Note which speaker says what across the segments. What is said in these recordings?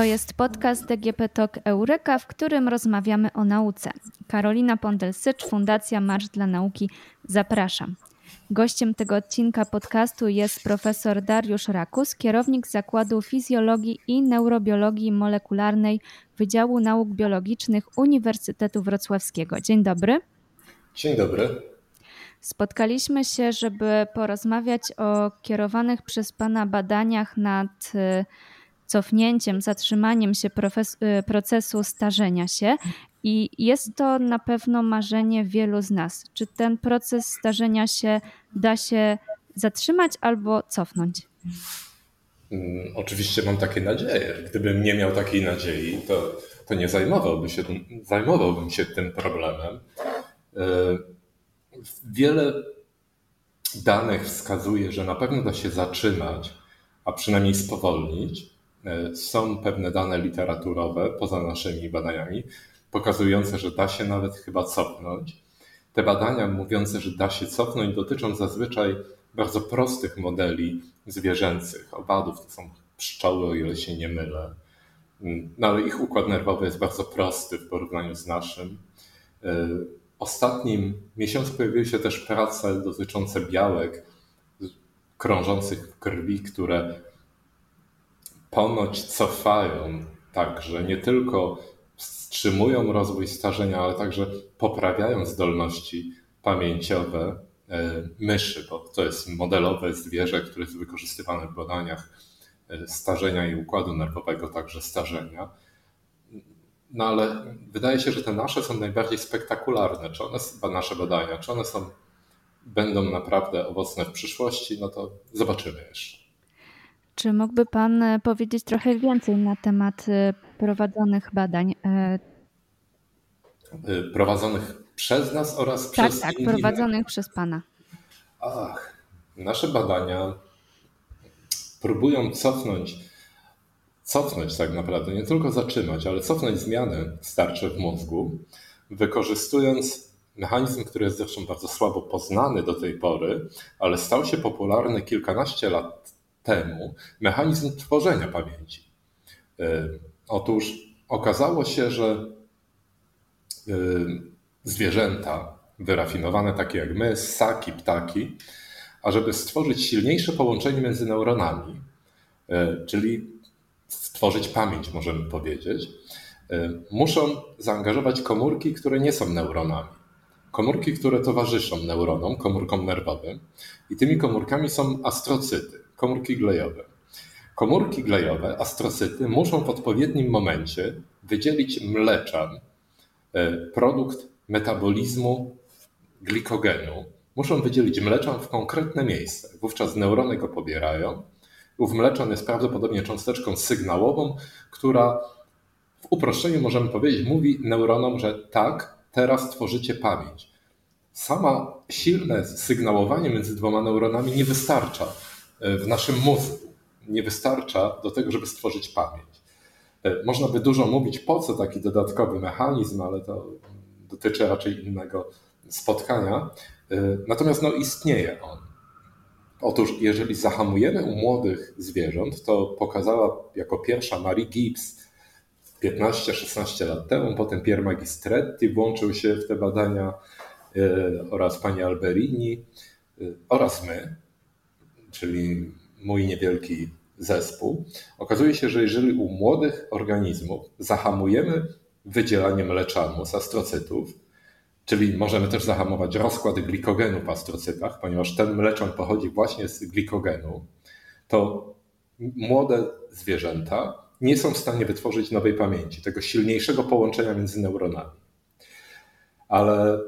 Speaker 1: To jest podcast DGP Talk Eureka, w którym rozmawiamy o nauce. Karolina Pondel-Sycz, Fundacja Marsz dla Nauki. Zapraszam. Gościem tego odcinka podcastu jest profesor Dariusz Rakus, kierownik Zakładu Fizjologii i Neurobiologii Molekularnej Wydziału Nauk Biologicznych Uniwersytetu Wrocławskiego. Dzień dobry.
Speaker 2: Dzień dobry.
Speaker 1: Spotkaliśmy się, żeby porozmawiać o kierowanych przez Pana badaniach nad y, cofnięciem, zatrzymaniem się y, procesu starzenia się. I jest to na pewno marzenie wielu z nas. Czy ten proces starzenia się da się zatrzymać albo cofnąć?
Speaker 2: Hmm, oczywiście mam takie nadzieje. Gdybym nie miał takiej nadziei, to, to nie zajmowałbym się, zajmowałbym się tym problemem. E, wiele danych wskazuje, że na pewno da się zatrzymać, a przynajmniej spowolnić. E, są pewne dane literaturowe poza naszymi badaniami, pokazujące, że da się nawet chyba cofnąć. Te badania mówiące, że da się cofnąć, dotyczą zazwyczaj bardzo prostych modeli zwierzęcych. Owadów to są pszczoły, o ile się nie mylę. No ale ich układ nerwowy jest bardzo prosty w porównaniu z naszym. E, ostatnim miesiącu pojawiły się też prace dotyczące białek krążących w krwi, które ponoć cofają także nie tylko wstrzymują rozwój starzenia, ale także poprawiają zdolności pamięciowe e, myszy, bo to jest modelowe zwierzę, które jest wykorzystywane w badaniach e, starzenia i układu nerwowego, także starzenia. No ale wydaje się, że te nasze są najbardziej spektakularne. Czy one, nasze badania, czy one są, będą naprawdę owocne w przyszłości, no to zobaczymy jeszcze.
Speaker 1: Czy mógłby Pan e, powiedzieć trochę więcej na temat e, prowadzonych badań? E,
Speaker 2: prowadzonych przez nas oraz
Speaker 1: tak,
Speaker 2: przez
Speaker 1: Tak, tak, prowadzonych przez Pana.
Speaker 2: Ach, nasze badania próbują cofnąć, cofnąć tak naprawdę, nie tylko zatrzymać, ale cofnąć zmiany starcze w mózgu, wykorzystując mechanizm, który jest zresztą bardzo słabo poznany do tej pory, ale stał się popularny kilkanaście lat temu mechanizm tworzenia pamięci. E, otóż okazało się, że e, zwierzęta wyrafinowane, takie jak my, ssaki, ptaki, ażeby stworzyć silniejsze połączenie między neuronami, e, czyli stworzyć pamięć, możemy powiedzieć, muszą zaangażować komórki, które nie są neuronami. Komórki, które towarzyszą neuronom, komórkom nerwowym, i tymi komórkami są astrocyty komórki glejowe. Komórki glejowe, astrocyty, muszą w odpowiednim momencie wydzielić mleczan, e, produkt metabolizmu glikogenu. Muszą wydzielić mleczan w konkretne miejsce. Wówczas neurony go pobierają. Ów mleczan jest prawdopodobnie cząsteczką sygnałową, która w uproszczeniu możemy powiedzieć, mówi neuronom, że tak, teraz tworzycie pamięć. Sama silne sygnałowanie między dwoma neuronami nie wystarcza w naszym mózgu. Nie wystarcza do tego, żeby stworzyć pamięć. E, można by dużo mówić, po co taki dodatkowy mechanizm, ale to dotyczy raczej innego spotkania. E, natomiast no, istnieje on. Otóż, jeżeli zahamujemy u młodych zwierząt, to pokazała jako pierwsza Marie Gibbs 15-16 lat temu, potem Pier Magistretti włączył się w te badania e, oraz pani Alberini oraz my czyli mój niewielki zespół, okazuje się, że jeżeli u młodych organizmów zahamujemy wydzielanie mleczanu z astrocytów, czyli możemy też zahamować rozkład glikogenu w astrocytach, ponieważ ten mleczan pochodzi właśnie z glikogenu, to młode zwierzęta nie są w stanie wytworzyć nowej pamięci, tego silniejszego połączenia między neuronami. Ale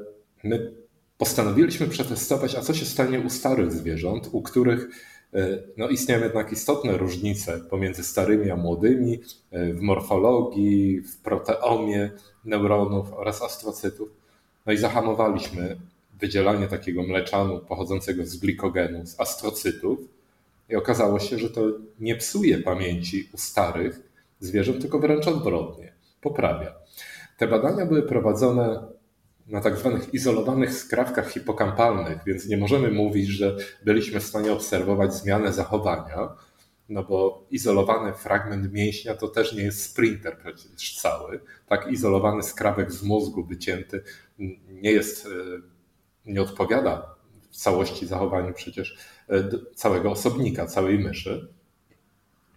Speaker 2: my postanowiliśmy przetestować, a co się stanie u starych zwierząt, u których e, no, istnieją jednak istotne różnice pomiędzy starymi a młodymi e, w morfologii, w proteomie neuronów oraz astrocytów. No i zahamowaliśmy wydzielanie takiego mleczanu pochodzącego z glikogenu, z astrocytów. I okazało się, że to nie psuje pamięci u starych zwierząt, tylko wręcz odwrotnie, poprawia. Te badania były prowadzone na tak zwanych izolowanych skrawkach hipokampalnych, więc nie możemy mówić, że byliśmy w stanie obserwować zmianę zachowania, no bo izolowany fragment mięśnia to też nie jest sprinter przecież cały. Tak izolowany skrawek z mózgu wycięty nie jest, nie odpowiada w całości zachowaniu przecież całego osobnika, całej myszy.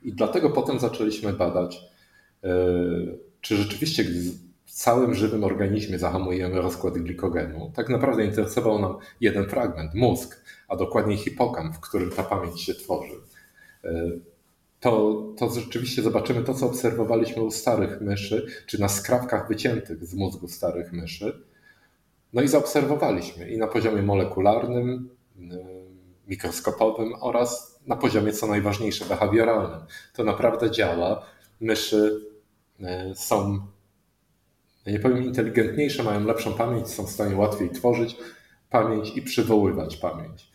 Speaker 2: I dlatego potem zaczęliśmy badać, czy rzeczywiście w całym żywym organizmie zahamujemy rozkład glikogenu. Tak naprawdę interesował nam jeden fragment, mózg, a dokładniej hipokamp, w którym ta pamięć się tworzy. E, to, to rzeczywiście zobaczymy to, co obserwowaliśmy u starych myszy, czy na skrawkach wyciętych z mózgu starych myszy. No i zaobserwowaliśmy i na poziomie molekularnym, e, mikroskopowym oraz na poziomie, co najważniejsze, behawioralnym. To naprawdę działa. Myszy e, są nie powiem inteligentniejsze, mają lepszą pamięć, są w stanie łatwiej tworzyć pamięć i przywoływać pamięć.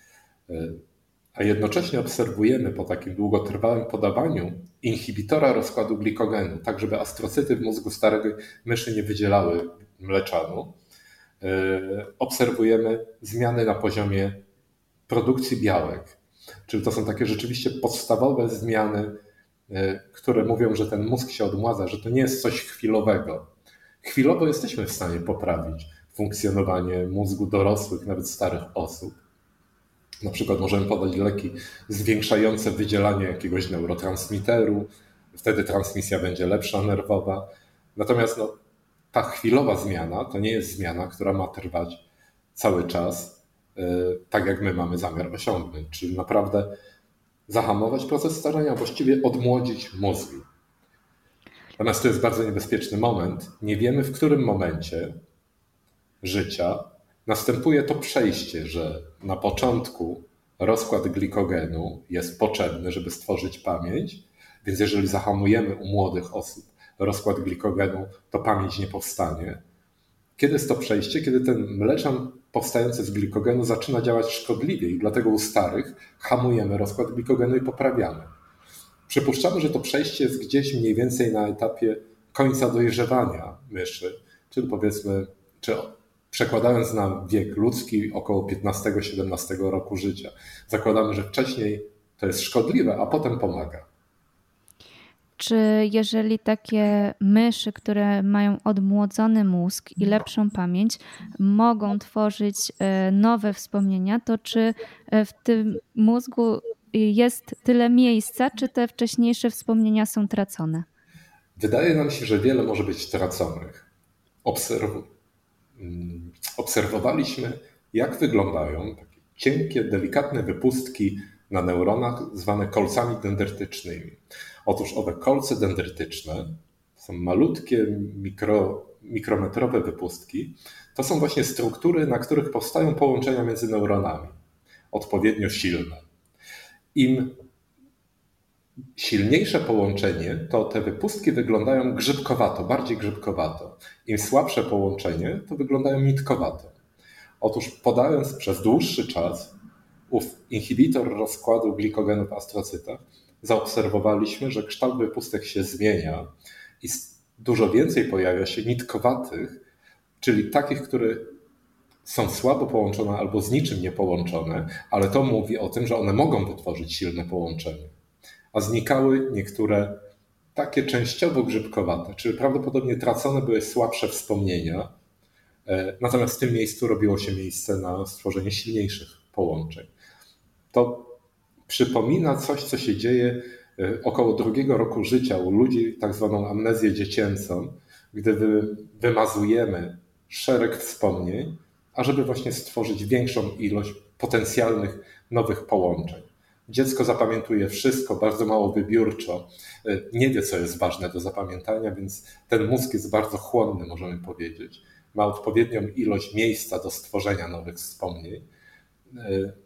Speaker 2: E, a jednocześnie obserwujemy po takim długotrwałym podawaniu inhibitora rozkładu glikogenu, tak żeby astrocyty w mózgu starego myszy nie wydzielały mleczanu. E, obserwujemy zmiany na poziomie produkcji białek. Czyli to są takie rzeczywiście podstawowe zmiany, e, które mówią, że ten mózg się odmładza, że to nie jest coś chwilowego, Chwilowo jesteśmy w stanie poprawić funkcjonowanie mózgu dorosłych, nawet starych osób. Na przykład możemy podać leki zwiększające wydzielanie jakiegoś neurotransmiteru, wtedy transmisja będzie lepsza nerwowa. Natomiast no, ta chwilowa zmiana to nie jest zmiana, która ma trwać cały czas, yy, tak jak my mamy zamiar osiągnąć, czyli naprawdę zahamować proces starzenia, właściwie odmłodzić mózgi. Natomiast to jest bardzo niebezpieczny moment. Nie wiemy, w którym momencie życia następuje to przejście, że na początku rozkład glikogenu jest potrzebny, żeby stworzyć pamięć, więc jeżeli zahamujemy u młodych osób rozkład glikogenu, to pamięć nie powstanie. Kiedy jest to przejście? Kiedy ten mleczan powstający z glikogenu zaczyna działać szkodliwie i dlatego u starych hamujemy rozkład glikogenu i poprawiamy. Przypuszczamy, że to przejście jest gdzieś mniej więcej na etapie końca dojrzewania myszy, czyli powiedzmy, czy przekładając na wiek ludzki około 15-17 roku życia. Zakładamy, że wcześniej to jest szkodliwe, a potem pomaga.
Speaker 1: Czy jeżeli takie myszy, które mają odmłodzony mózg i lepszą pamięć, mogą tworzyć e, nowe wspomnienia, to czy e, w tym mózgu jest tyle miejsca, czy te wcześniejsze wspomnienia są tracone?
Speaker 2: Wydaje nam się, że wiele może być traconych. Obserw mm, obserwowaliśmy, jak wyglądają takie cienkie, delikatne wypustki na neuronach zwane kolcami dendrytycznymi. Otóż owe kolce dendrytyczne są malutkie, mikro, mikrometrowe wypustki. To są właśnie struktury, na których powstają połączenia między neuronami, odpowiednio silne. Im silniejsze połączenie, to te wypustki wyglądają grzybkowato, bardziej grzybkowato. Im słabsze połączenie, to wyglądają nitkowato. Otóż podając przez dłuższy czas ów inhibitor rozkładu glikogenu w astrocytach, zaobserwowaliśmy, że kształt wypustek się zmienia i dużo więcej pojawia się nitkowatych, czyli takich, które są słabo połączone albo z niczym nie połączone, ale to mówi o tym, że one mogą wytworzyć silne połączenie. A znikały niektóre takie częściowo grzybkowate, czyli prawdopodobnie tracone były słabsze wspomnienia, e, natomiast w tym miejscu robiło się miejsce na stworzenie silniejszych połączeń. To przypomina coś, co się dzieje e, około drugiego roku życia u ludzi, tak zwaną amnezję dziecięcą, gdy wymazujemy szereg wspomnień, ażeby właśnie stworzyć większą ilość potencjalnych nowych połączeń. Dziecko zapamiętuje wszystko bardzo mało wybiórczo, nie wie, co jest ważne do zapamiętania, więc ten mózg jest bardzo chłonny, możemy powiedzieć. Ma odpowiednią ilość miejsca do stworzenia nowych wspomnień.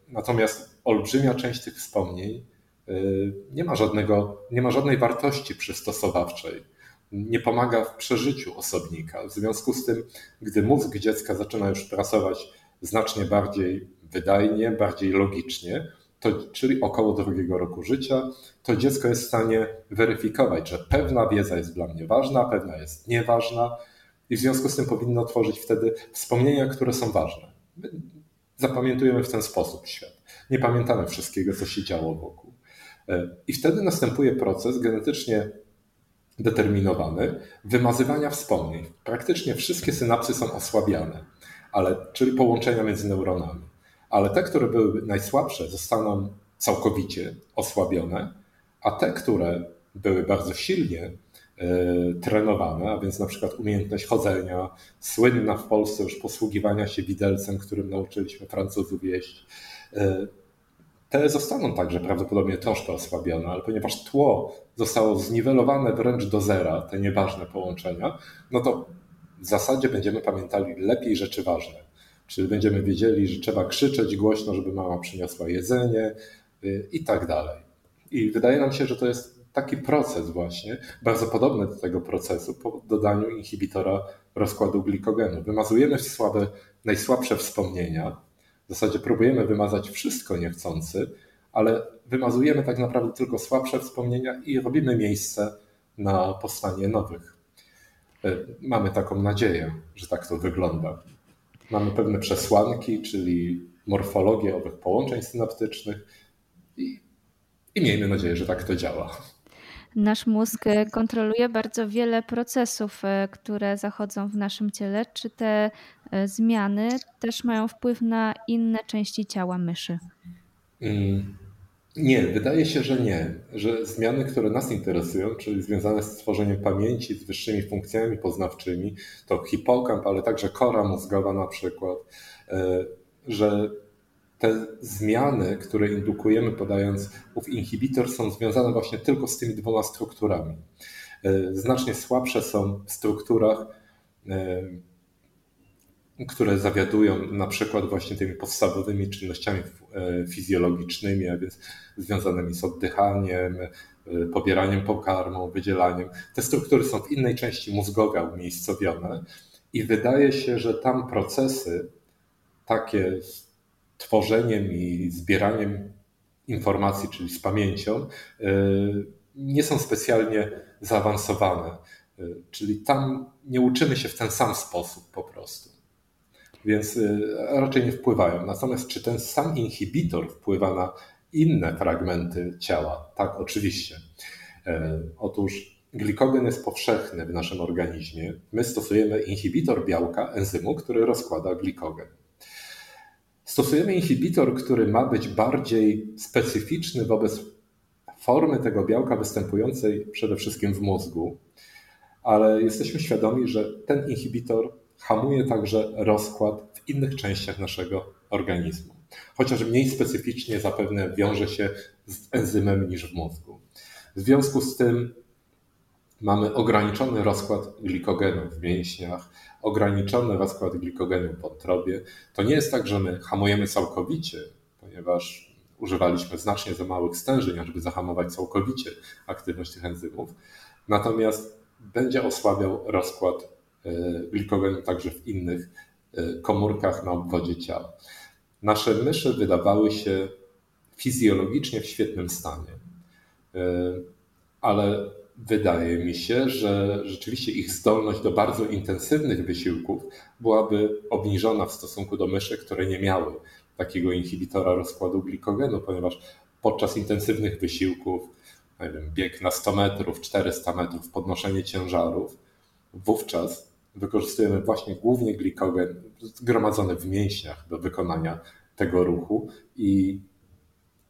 Speaker 2: Natomiast olbrzymia część tych wspomnień nie ma, żadnego, nie ma żadnej wartości przystosowawczej nie pomaga w przeżyciu osobnika. W związku z tym, gdy mózg dziecka zaczyna już pracować znacznie bardziej wydajnie, bardziej logicznie, to, czyli około drugiego roku życia, to dziecko jest w stanie weryfikować, że pewna wiedza jest dla mnie ważna, pewna jest nieważna i w związku z tym powinno tworzyć wtedy wspomnienia, które są ważne. Zapamiętujemy w ten sposób świat. Nie pamiętamy wszystkiego, co się działo wokół. I wtedy następuje proces genetycznie determinowany wymazywania wspomnień. Praktycznie wszystkie synapsy są osłabiane, ale, czyli połączenia między neuronami. Ale te, które były najsłabsze, zostaną całkowicie osłabione, a te, które były bardzo silnie e, trenowane, a więc na przykład umiejętność chodzenia, słynna w Polsce już posługiwania się widelcem, którym nauczyliśmy Francuzów jeść, e, te zostaną także prawdopodobnie troszkę osłabione, ale ponieważ tło zostało zniwelowane wręcz do zera, te nieważne połączenia, no to w zasadzie będziemy pamiętali lepiej rzeczy ważne. Czyli będziemy wiedzieli, że trzeba krzyczeć głośno, żeby mama przyniosła jedzenie y, i tak dalej. I wydaje nam się, że to jest taki proces właśnie, bardzo podobny do tego procesu po dodaniu inhibitora rozkładu glikogenu. Wymazujemy słabe, najsłabsze wspomnienia, w zasadzie próbujemy wymazać wszystko niechcący, ale wymazujemy tak naprawdę tylko słabsze wspomnienia i robimy miejsce na powstanie nowych. E, mamy taką nadzieję, że tak to wygląda. Mamy pewne przesłanki, czyli morfologię owych połączeń synaptycznych i, i miejmy nadzieję, że tak to działa.
Speaker 1: Nasz mózg e, kontroluje bardzo wiele procesów, e, które zachodzą w naszym ciele. Czy te e, zmiany też mają wpływ na inne części ciała myszy?
Speaker 2: Mm, nie, wydaje się, że nie. Że zmiany, które nas interesują, czyli związane z tworzeniem pamięci, z wyższymi funkcjami poznawczymi, to hipokamp, ale także kora mózgowa na przykład, że te zmiany, które indukujemy podając ów inhibitor, są związane właśnie tylko z tymi dwoma strukturami. E, znacznie słabsze są w strukturach, e, które zawiadują na przykład właśnie tymi podstawowymi czynnościami e, fizjologicznymi, a więc związanymi z oddychaniem, pobieraniem pokarmu, wydzielaniem. Te struktury są w innej części mózgowa umiejscowione i wydaje się, że tam procesy takie tworzeniem i zbieraniem informacji, czyli z pamięcią, e, nie są specjalnie zaawansowane. E, czyli tam nie uczymy się w ten sam sposób po prostu. Więc e, raczej nie wpływają. Natomiast czy ten sam inhibitor wpływa na inne fragmenty ciała? Tak, oczywiście. Otóż glikogen jest powszechny w naszym organizmie. My stosujemy inhibitor białka, enzymu, który rozkłada glikogen. Stosujemy inhibitor, który ma być bardziej specyficzny wobec formy tego białka występującej przede wszystkim w mózgu, ale jesteśmy świadomi, że ten inhibitor hamuje także rozkład w innych częściach naszego organizmu, chociaż mniej specyficznie zapewne wiąże się z enzymem niż w mózgu. W związku z tym mamy ograniczony rozkład glikogenu w mięśniach, ograniczony rozkład glikogenu w wątrobie. To nie jest tak, że my hamujemy całkowicie, ponieważ używaliśmy znacznie za małych stężeń, żeby zahamować całkowicie aktywność tych enzymów. Natomiast będzie osłabiał rozkład e, glikogenu także w innych e, komórkach na obwodzie ciała. Nasze myszy wydawały się fizjologicznie w świetnym stanie, e, ale wydaje mi się, że rzeczywiście ich zdolność do bardzo intensywnych wysiłków byłaby obniżona w stosunku do myszy, które nie miały takiego inhibitora rozkładu glikogenu, ponieważ podczas intensywnych wysiłków, nie wiem, bieg na 100 metrów, 400 metrów, podnoszenie ciężarów, wówczas wykorzystujemy właśnie głównie glikogen zgromadzony w mięśniach do wykonania tego ruchu i,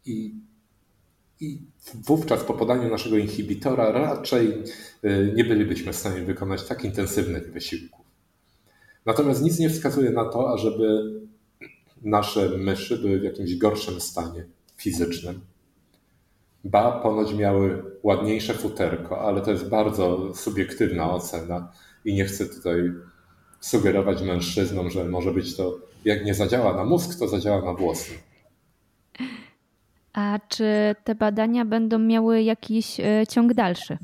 Speaker 2: i i wówczas po podaniu naszego inhibitora raczej y, nie bylibyśmy w stanie wykonać tak intensywnych wysiłków. Natomiast nic nie wskazuje na to, ażeby nasze myszy były w jakimś gorszym stanie fizycznym. Ba, ponoć miały ładniejsze futerko, ale to jest bardzo subiektywna ocena i nie chcę tutaj sugerować mężczyznom, że może być to, jak nie zadziała na mózg, to zadziała na włosy.
Speaker 1: A czy te badania będą miały jakiś e, ciąg dalszy?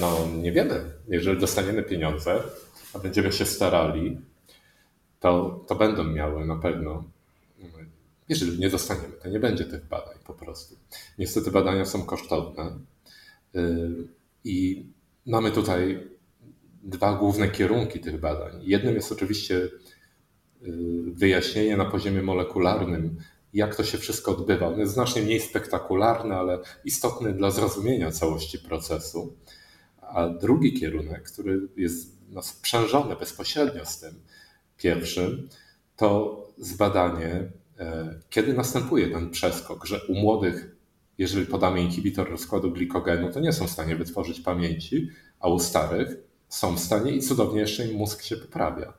Speaker 2: No, nie wiemy. Jeżeli dostaniemy pieniądze, a będziemy się starali, to, to będą miały na pewno. Jeżeli nie dostaniemy, to nie będzie tych badań po prostu. Niestety badania są kosztowne y, i mamy tutaj dwa główne kierunki tych badań. Jednym jest oczywiście y, wyjaśnienie na poziomie molekularnym, jak to się wszystko odbywa. On jest znacznie mniej spektakularny, ale istotny dla zrozumienia całości procesu. A drugi kierunek, który jest no, sprzężony bezpośrednio z tym pierwszym, to zbadanie, e, kiedy następuje ten przeskok, że u młodych, jeżeli podamy inhibitor rozkładu glikogenu, to nie są w stanie wytworzyć pamięci, a u starych są w stanie i cudownie jeszcze im mózg się poprawia.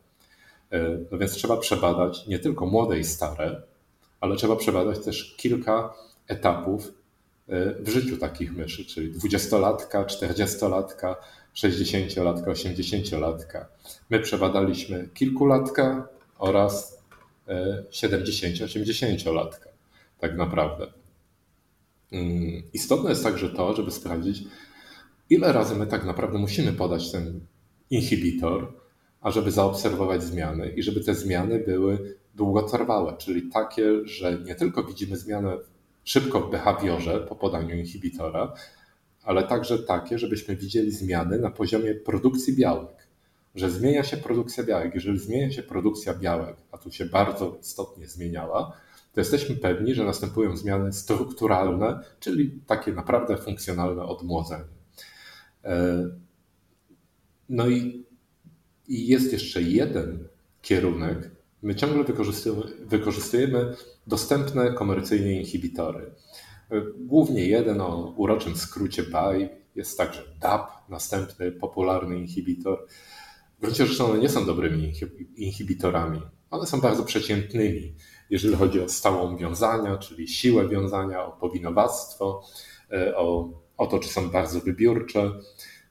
Speaker 2: E, no więc trzeba przebadać nie tylko młode i stare, ale trzeba przebadać też kilka etapów e, w życiu takich myszy, czyli dwudziestolatka, czterdziestolatka, sześćdziesięciolatka, osiemdziesięciolatka. My przebadaliśmy kilkulatka oraz 70-80-latka, tak naprawdę. Mm, istotne jest także to, żeby sprawdzić, ile razy my tak naprawdę musimy podać ten inhibitor, ażeby zaobserwować zmiany i żeby te zmiany były długotrwałe, czyli takie, że nie tylko widzimy zmianę szybko w behawiorze po podaniu inhibitora, ale także takie, żebyśmy widzieli zmiany na poziomie produkcji białek. Że zmienia się produkcja białek. Jeżeli zmienia się produkcja białek, a tu się bardzo istotnie zmieniała, to jesteśmy pewni, że następują zmiany strukturalne, czyli takie naprawdę funkcjonalne odmłodzenie. E, no i, i jest jeszcze jeden kierunek. My ciągle wykorzystujemy, dostępne komercyjnie inhibitory. Głównie jeden o uroczym skrócie BAI, jest także DAP, następny popularny inhibitor. W gruncie rzeczy one nie są dobrymi inhibitorami. One są bardzo przeciętnymi, jeżeli chodzi o stałą wiązania, czyli siłę wiązania, o powinowactwo, e, o, o to, czy są bardzo wybiórcze.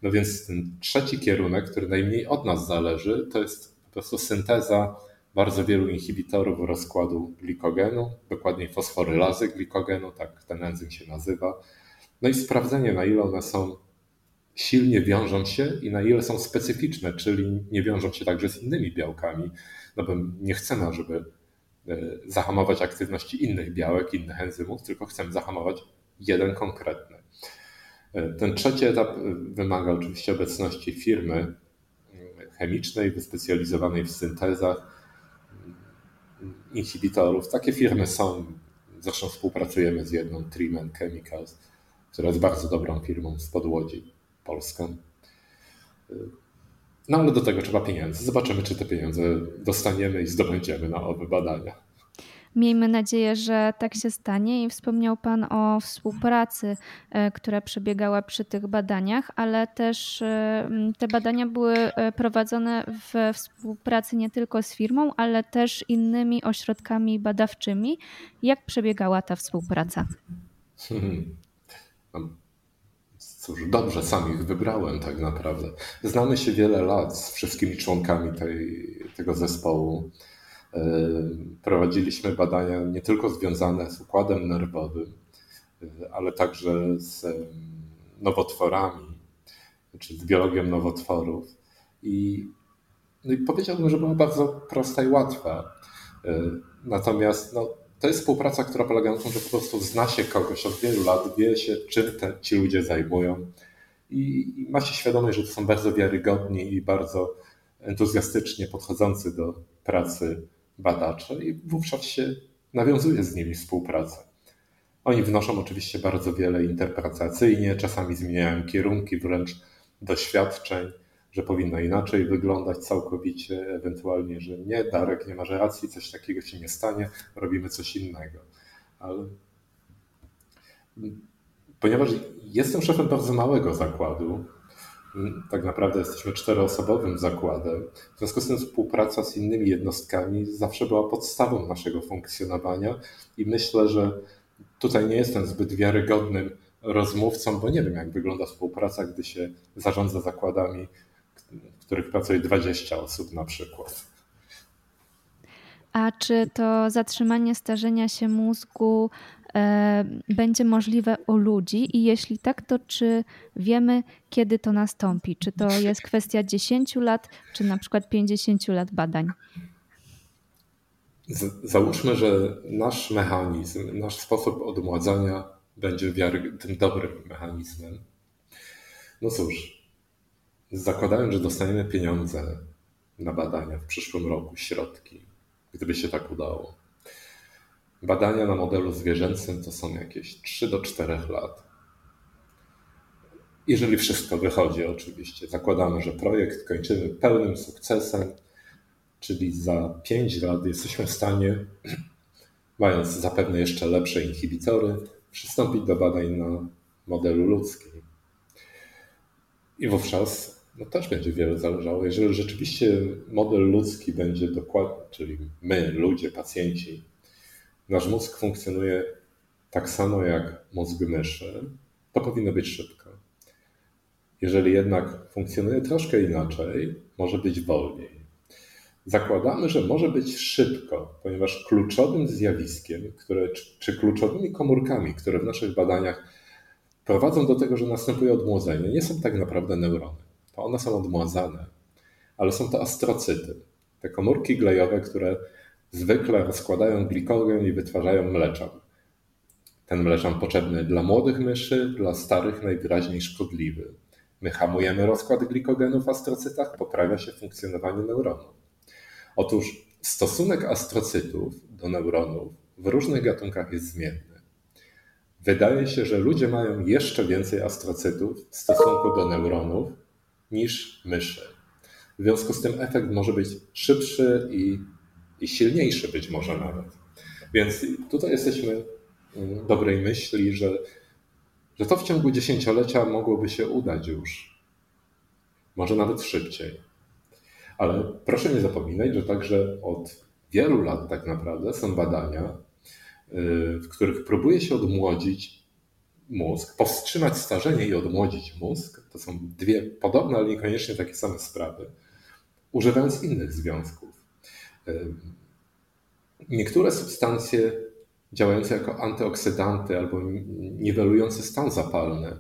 Speaker 2: No więc ten trzeci kierunek, który najmniej od nas zależy, to jest po prostu synteza bardzo wielu inhibitorów rozkładu glikogenu, dokładniej fosforylazy glikogenu, tak ten enzym się nazywa. No i sprawdzenie, na ile one są silnie wiążą się i na ile są specyficzne, czyli nie wiążą się także z innymi białkami, no bo nie chcemy, żeby e, zahamować aktywności innych białek, innych enzymów, tylko chcemy zahamować jeden konkretny. E, ten trzeci etap e, wymaga oczywiście obecności firmy chemicznej wyspecjalizowanej w syntezach inhibitorów. Takie firmy są, zresztą współpracujemy z jedną, Trimen Chemicals, która jest bardzo dobrą firmą z Podłodzi, Polską. No ale do tego trzeba pieniędzy. Zobaczymy, czy te pieniądze dostaniemy i zdobędziemy na owe badania.
Speaker 1: Miejmy nadzieję, że tak się stanie i wspomniał Pan o współpracy, e, która przebiegała przy tych badaniach, ale też e, te badania były e, prowadzone w współpracy nie tylko z firmą, ale też innymi ośrodkami badawczymi. Jak przebiegała ta współpraca? Hmm.
Speaker 2: Cóż, dobrze, sam ich wybrałem tak naprawdę. Znamy się wiele lat z wszystkimi członkami tej, tego zespołu. Prowadziliśmy badania nie tylko związane z układem nerwowym, ale także z nowotworami, czy z biologią nowotworów. I, no i powiedziałbym, że była bardzo prosta i łatwa. Natomiast no, to jest współpraca, która polega na tym, że po prostu zna się kogoś od wielu lat, wie się, czym te, ci ludzie zajmują i, i ma się świadomość, że to są bardzo wiarygodni i bardzo entuzjastycznie podchodzący do pracy badacze i wówczas się nawiązuje z nimi współpracę. Oni wnoszą oczywiście bardzo wiele interpretacyjnie, czasami zmieniają kierunki wręcz doświadczeń, że powinno inaczej wyglądać całkowicie, ewentualnie, że nie, Darek nie masz racji, coś takiego się nie stanie, robimy coś innego. Ale ponieważ jestem szefem bardzo małego zakładu, tak naprawdę jesteśmy czteroosobowym zakładem. W związku z tym współpraca z innymi jednostkami zawsze była podstawą naszego funkcjonowania i myślę, że tutaj nie jestem zbyt wiarygodnym rozmówcą, bo nie wiem, jak wygląda współpraca, gdy się zarządza zakładami, w których pracuje 20 osób na przykład.
Speaker 1: A czy to zatrzymanie starzenia się mózgu będzie możliwe u ludzi i jeśli tak, to czy wiemy, kiedy to nastąpi? Czy to jest kwestia 10 lat, czy na przykład 50 lat badań?
Speaker 2: Załóżmy, że nasz mechanizm, nasz sposób odmładzania będzie tym dobrym mechanizmem. No cóż, zakładając, że dostaniemy pieniądze na badania w przyszłym roku, środki, gdyby się tak udało badania na modelu zwierzęcym to są jakieś 3 do 4 lat. Jeżeli wszystko wychodzi, oczywiście. Zakładamy, że projekt kończymy pełnym sukcesem, czyli za 5 lat jesteśmy w stanie, mając zapewne jeszcze lepsze inhibitory, przystąpić do badań na modelu ludzkim. I wówczas no, też będzie wiele zależało. Jeżeli rzeczywiście model ludzki będzie dokładny, czyli my, ludzie, pacjenci, nasz mózg funkcjonuje tak samo jak mózg myszy, to powinno być szybko. Jeżeli jednak funkcjonuje troszkę inaczej, może być wolniej. Zakładamy, że może być szybko, ponieważ kluczowym zjawiskiem, które, czy kluczowymi komórkami, które w naszych badaniach prowadzą do tego, że następuje odmłodzenie, nie są tak naprawdę neurony. To one są odmładzane, ale są to astrocyty. Te komórki glejowe, które zwykle rozkładają glikogen i wytwarzają mleczan. Ten mleczan potrzebny dla młodych myszy, dla starych najwyraźniej szkodliwy. My hamujemy rozkład glikogenu w astrocytach, poprawia się funkcjonowanie neuronów. Otóż stosunek astrocytów do neuronów w różnych gatunkach jest zmienny. Wydaje się, że ludzie mają jeszcze więcej astrocytów w stosunku do neuronów niż myszy. W związku z tym efekt może być szybszy i, i silniejszy być może nawet. Więc tutaj jesteśmy mm, dobrej myśli, że że to w ciągu dziesięciolecia mogłoby się udać już. Może nawet szybciej. Ale proszę nie zapominać, że także od wielu lat tak naprawdę są badania, y, w których próbuje się odmłodzić mózg, powstrzymać starzenie i odmłodzić mózg. To są dwie podobne, ale niekoniecznie takie same sprawy, używając innych związków. Niektóre substancje działające jako antyoksydanty albo niwelujące stan zapalny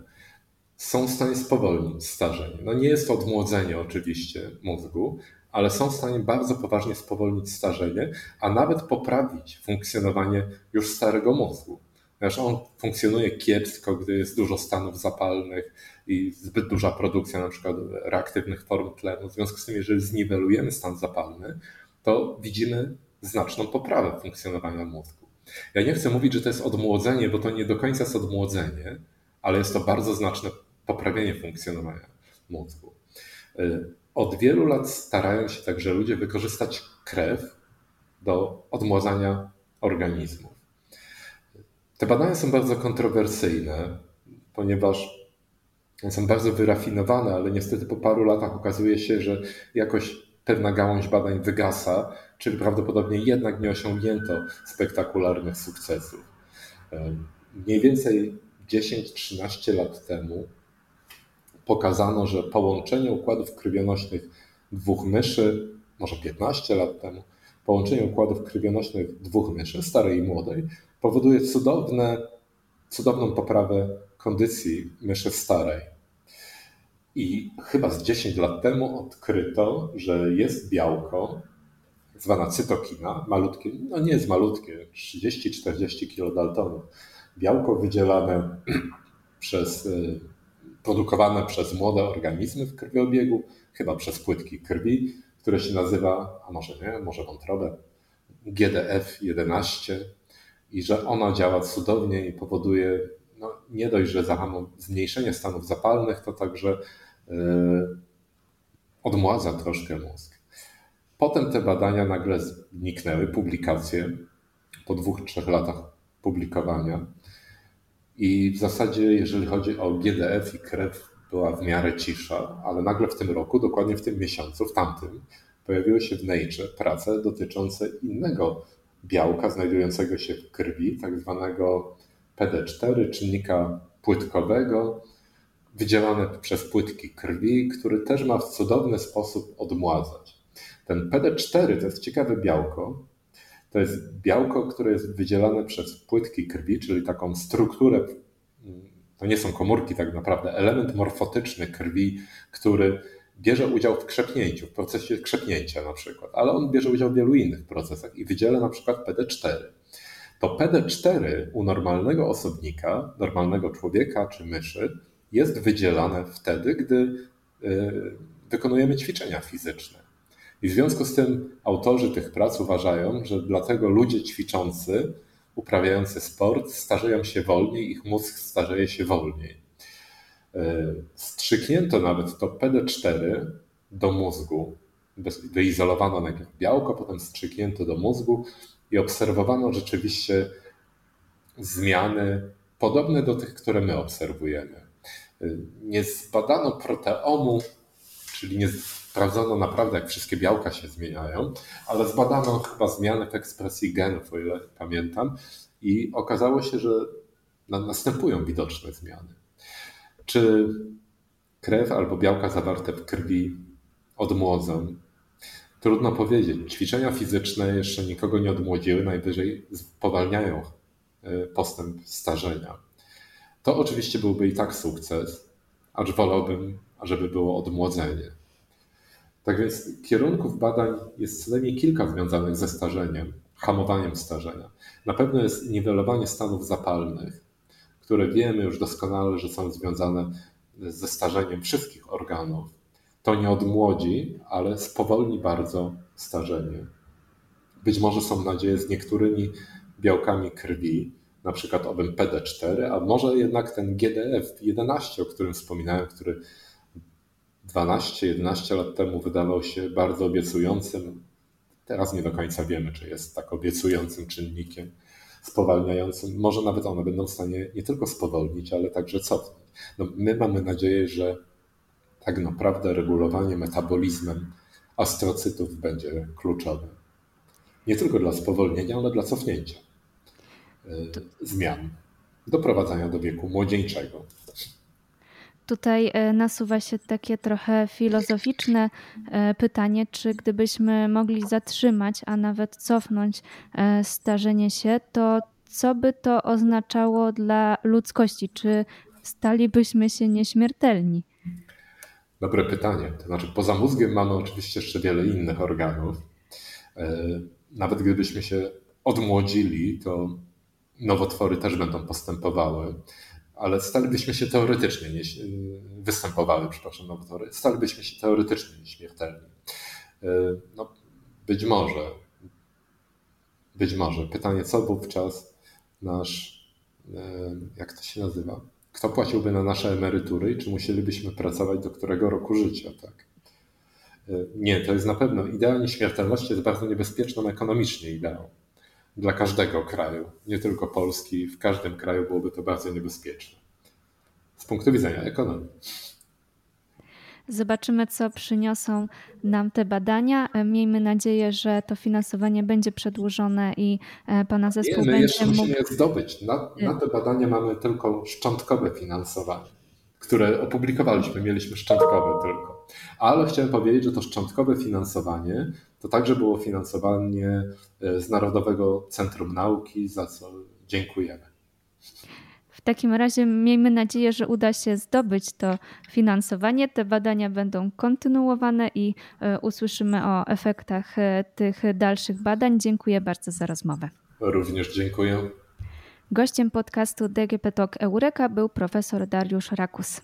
Speaker 2: są w stanie spowolnić starzenie. No nie jest to odmłodzenie oczywiście mózgu, ale są w stanie bardzo poważnie spowolnić starzenie, a nawet poprawić funkcjonowanie już starego mózgu. Ponieważ on funkcjonuje kiepsko, gdy jest dużo stanów zapalnych i zbyt duża produkcja na przykład reaktywnych form tlenu. W związku z tym, jeżeli zniwelujemy stan zapalny, to widzimy znaczną poprawę funkcjonowania mózgu. Ja nie chcę mówić, że to jest odmłodzenie, bo to nie do końca jest odmłodzenie, ale jest to bardzo znaczne poprawienie funkcjonowania mózgu. Y, od wielu lat starają się także ludzie wykorzystać krew do odmładzania organizmów. Te badania są bardzo kontrowersyjne, ponieważ są bardzo wyrafinowane, ale niestety po paru latach okazuje się, że jakoś pewna gałąź badań wygasa, czyli prawdopodobnie jednak nie osiągnięto spektakularnych sukcesów. Mniej więcej 10-13 lat temu pokazano, że połączenie układów krwionośnych dwóch myszy, może 15 lat temu, połączenie układów krwionośnych dwóch myszy, starej i młodej, powoduje cudowne, cudowną poprawę kondycji myszy starej. I chyba z 10 lat temu odkryto, że jest białko, zwana cytokina, malutkie, no nie jest malutkie, 30-40 kilodaltonów. Białko wydzielane przez, y, produkowane przez młode organizmy w krwiobiegu, chyba przez płytki krwi, które się nazywa, a może nie, może wątrobę, GDF-11 i że ona działa cudownie i powoduje no, nie dość, że zmniejszenie stanów zapalnych, to także odmładza troszkę mózg. Potem te badania nagle zniknęły, publikacje po dwóch, trzech latach publikowania. I w zasadzie, jeżeli chodzi o GDF i krew, była w miarę cisza, ale nagle w tym roku, dokładnie w tym miesiącu, w tamtym, pojawiły się w Nature prace dotyczące innego białka znajdującego się w krwi, tak zwanego PD4, czynnika płytkowego, wydzielane przez płytki krwi, który też ma w cudowny sposób odmładzać. Ten PD4 to jest ciekawe białko. To jest białko, które jest wydzielane przez płytki krwi, czyli taką strukturę. To nie są komórki, tak naprawdę, element morfotyczny krwi, który bierze udział w krzepnięciu, w procesie krzepnięcia na przykład, ale on bierze udział w wielu innych procesach i wydziela na przykład PD4. To PD4 u normalnego osobnika, normalnego człowieka czy myszy jest wydzielane wtedy, gdy y, wykonujemy ćwiczenia fizyczne. I w związku z tym autorzy tych prac uważają, że dlatego ludzie ćwiczący uprawiający sport starzeją się wolniej, ich mózg starzeje się wolniej. E, strzyknięto nawet to PD4 do mózgu. Wyizolowano najpierw białko, potem strzyknięto do mózgu i obserwowano rzeczywiście zmiany podobne do tych, które my obserwujemy. Nie zbadano proteomu, czyli nie sprawdzono naprawdę, jak wszystkie białka się zmieniają, ale zbadano chyba zmiany w ekspresji genów, o ile pamiętam, i okazało się, że następują widoczne zmiany. Czy krew albo białka zawarte w krwi odmłodzą? Trudno powiedzieć. Ćwiczenia fizyczne jeszcze nikogo nie odmłodziły, najwyżej spowalniają e, postęp starzenia. To oczywiście byłby i tak sukces, acz wolałbym, żeby było odmłodzenie. Tak więc kierunków badań jest co najmniej kilka związanych ze starzeniem, hamowaniem starzenia. Na pewno jest niwelowanie stanów zapalnych, które wiemy już doskonale, że są związane ze starzeniem wszystkich organów. To nie odmłodzi, ale spowolni bardzo starzenie. Być może są nadzieje z niektórymi białkami krwi, na przykład owym PD4, a może jednak ten GDF11, o którym wspominałem, który 12-11 lat temu wydawał się bardzo obiecującym. Teraz nie do końca wiemy, czy jest tak obiecującym czynnikiem spowalniającym. Może nawet one będą w stanie nie tylko spowolnić, ale także cofnąć. No, my mamy nadzieję, że tak naprawdę regulowanie metabolizmem astrocytów będzie kluczowe. Nie tylko dla spowolnienia, ale dla cofnięcia zmian, doprowadzania do wieku młodzieńczego.
Speaker 1: Tutaj e, nasuwa się takie trochę filozoficzne e, pytanie, czy gdybyśmy mogli zatrzymać, a nawet cofnąć e, starzenie się, to co by to oznaczało dla ludzkości? Czy stalibyśmy się nieśmiertelni?
Speaker 2: Dobre pytanie. To znaczy, poza mózgiem mamy oczywiście jeszcze wiele innych organów. Nawet gdybyśmy się odmłodzili, to nowotwory też będą postępowały ale stalibyśmy się teoretycznie, nie, występowały, przepraszam, nowotwory, stalibyśmy się teoretycznie nieśmiertelni. E, no, być może, być może. Pytanie, co wówczas nasz, e, jak to się nazywa? Kto płaciłby na nasze emerytury i czy musielibyśmy pracować do którego roku życia, tak? E, nie, to jest na pewno idea nieśmiertelności jest bardzo niebezpieczną ekonomicznie ideą dla każdego kraju, nie tylko Polski, w każdym kraju byłoby to bardzo niebezpieczne z punktu widzenia ekonomii.
Speaker 1: Zobaczymy, co przyniosą nam te badania. Miejmy nadzieję, że to finansowanie będzie przedłużone i e, Pana zespół
Speaker 2: nie, my
Speaker 1: będzie
Speaker 2: jeszcze musimy je zdobyć. Na, na te badania mamy tylko szczątkowe finansowanie, które opublikowaliśmy. Mieliśmy szczątkowe tylko. Ale chciałem powiedzieć, że to szczątkowe finansowanie to także było finansowanie e, z Narodowego Centrum Nauki, za co dziękujemy.
Speaker 1: W takim razie miejmy nadzieję, że uda się zdobyć to finansowanie. Te badania będą kontynuowane i e, usłyszymy o efektach e, tych dalszych badań. Dziękuję bardzo za rozmowę.
Speaker 2: Również dziękuję.
Speaker 1: Gościem podcastu DGP Talk Eureka był profesor Dariusz Rakus.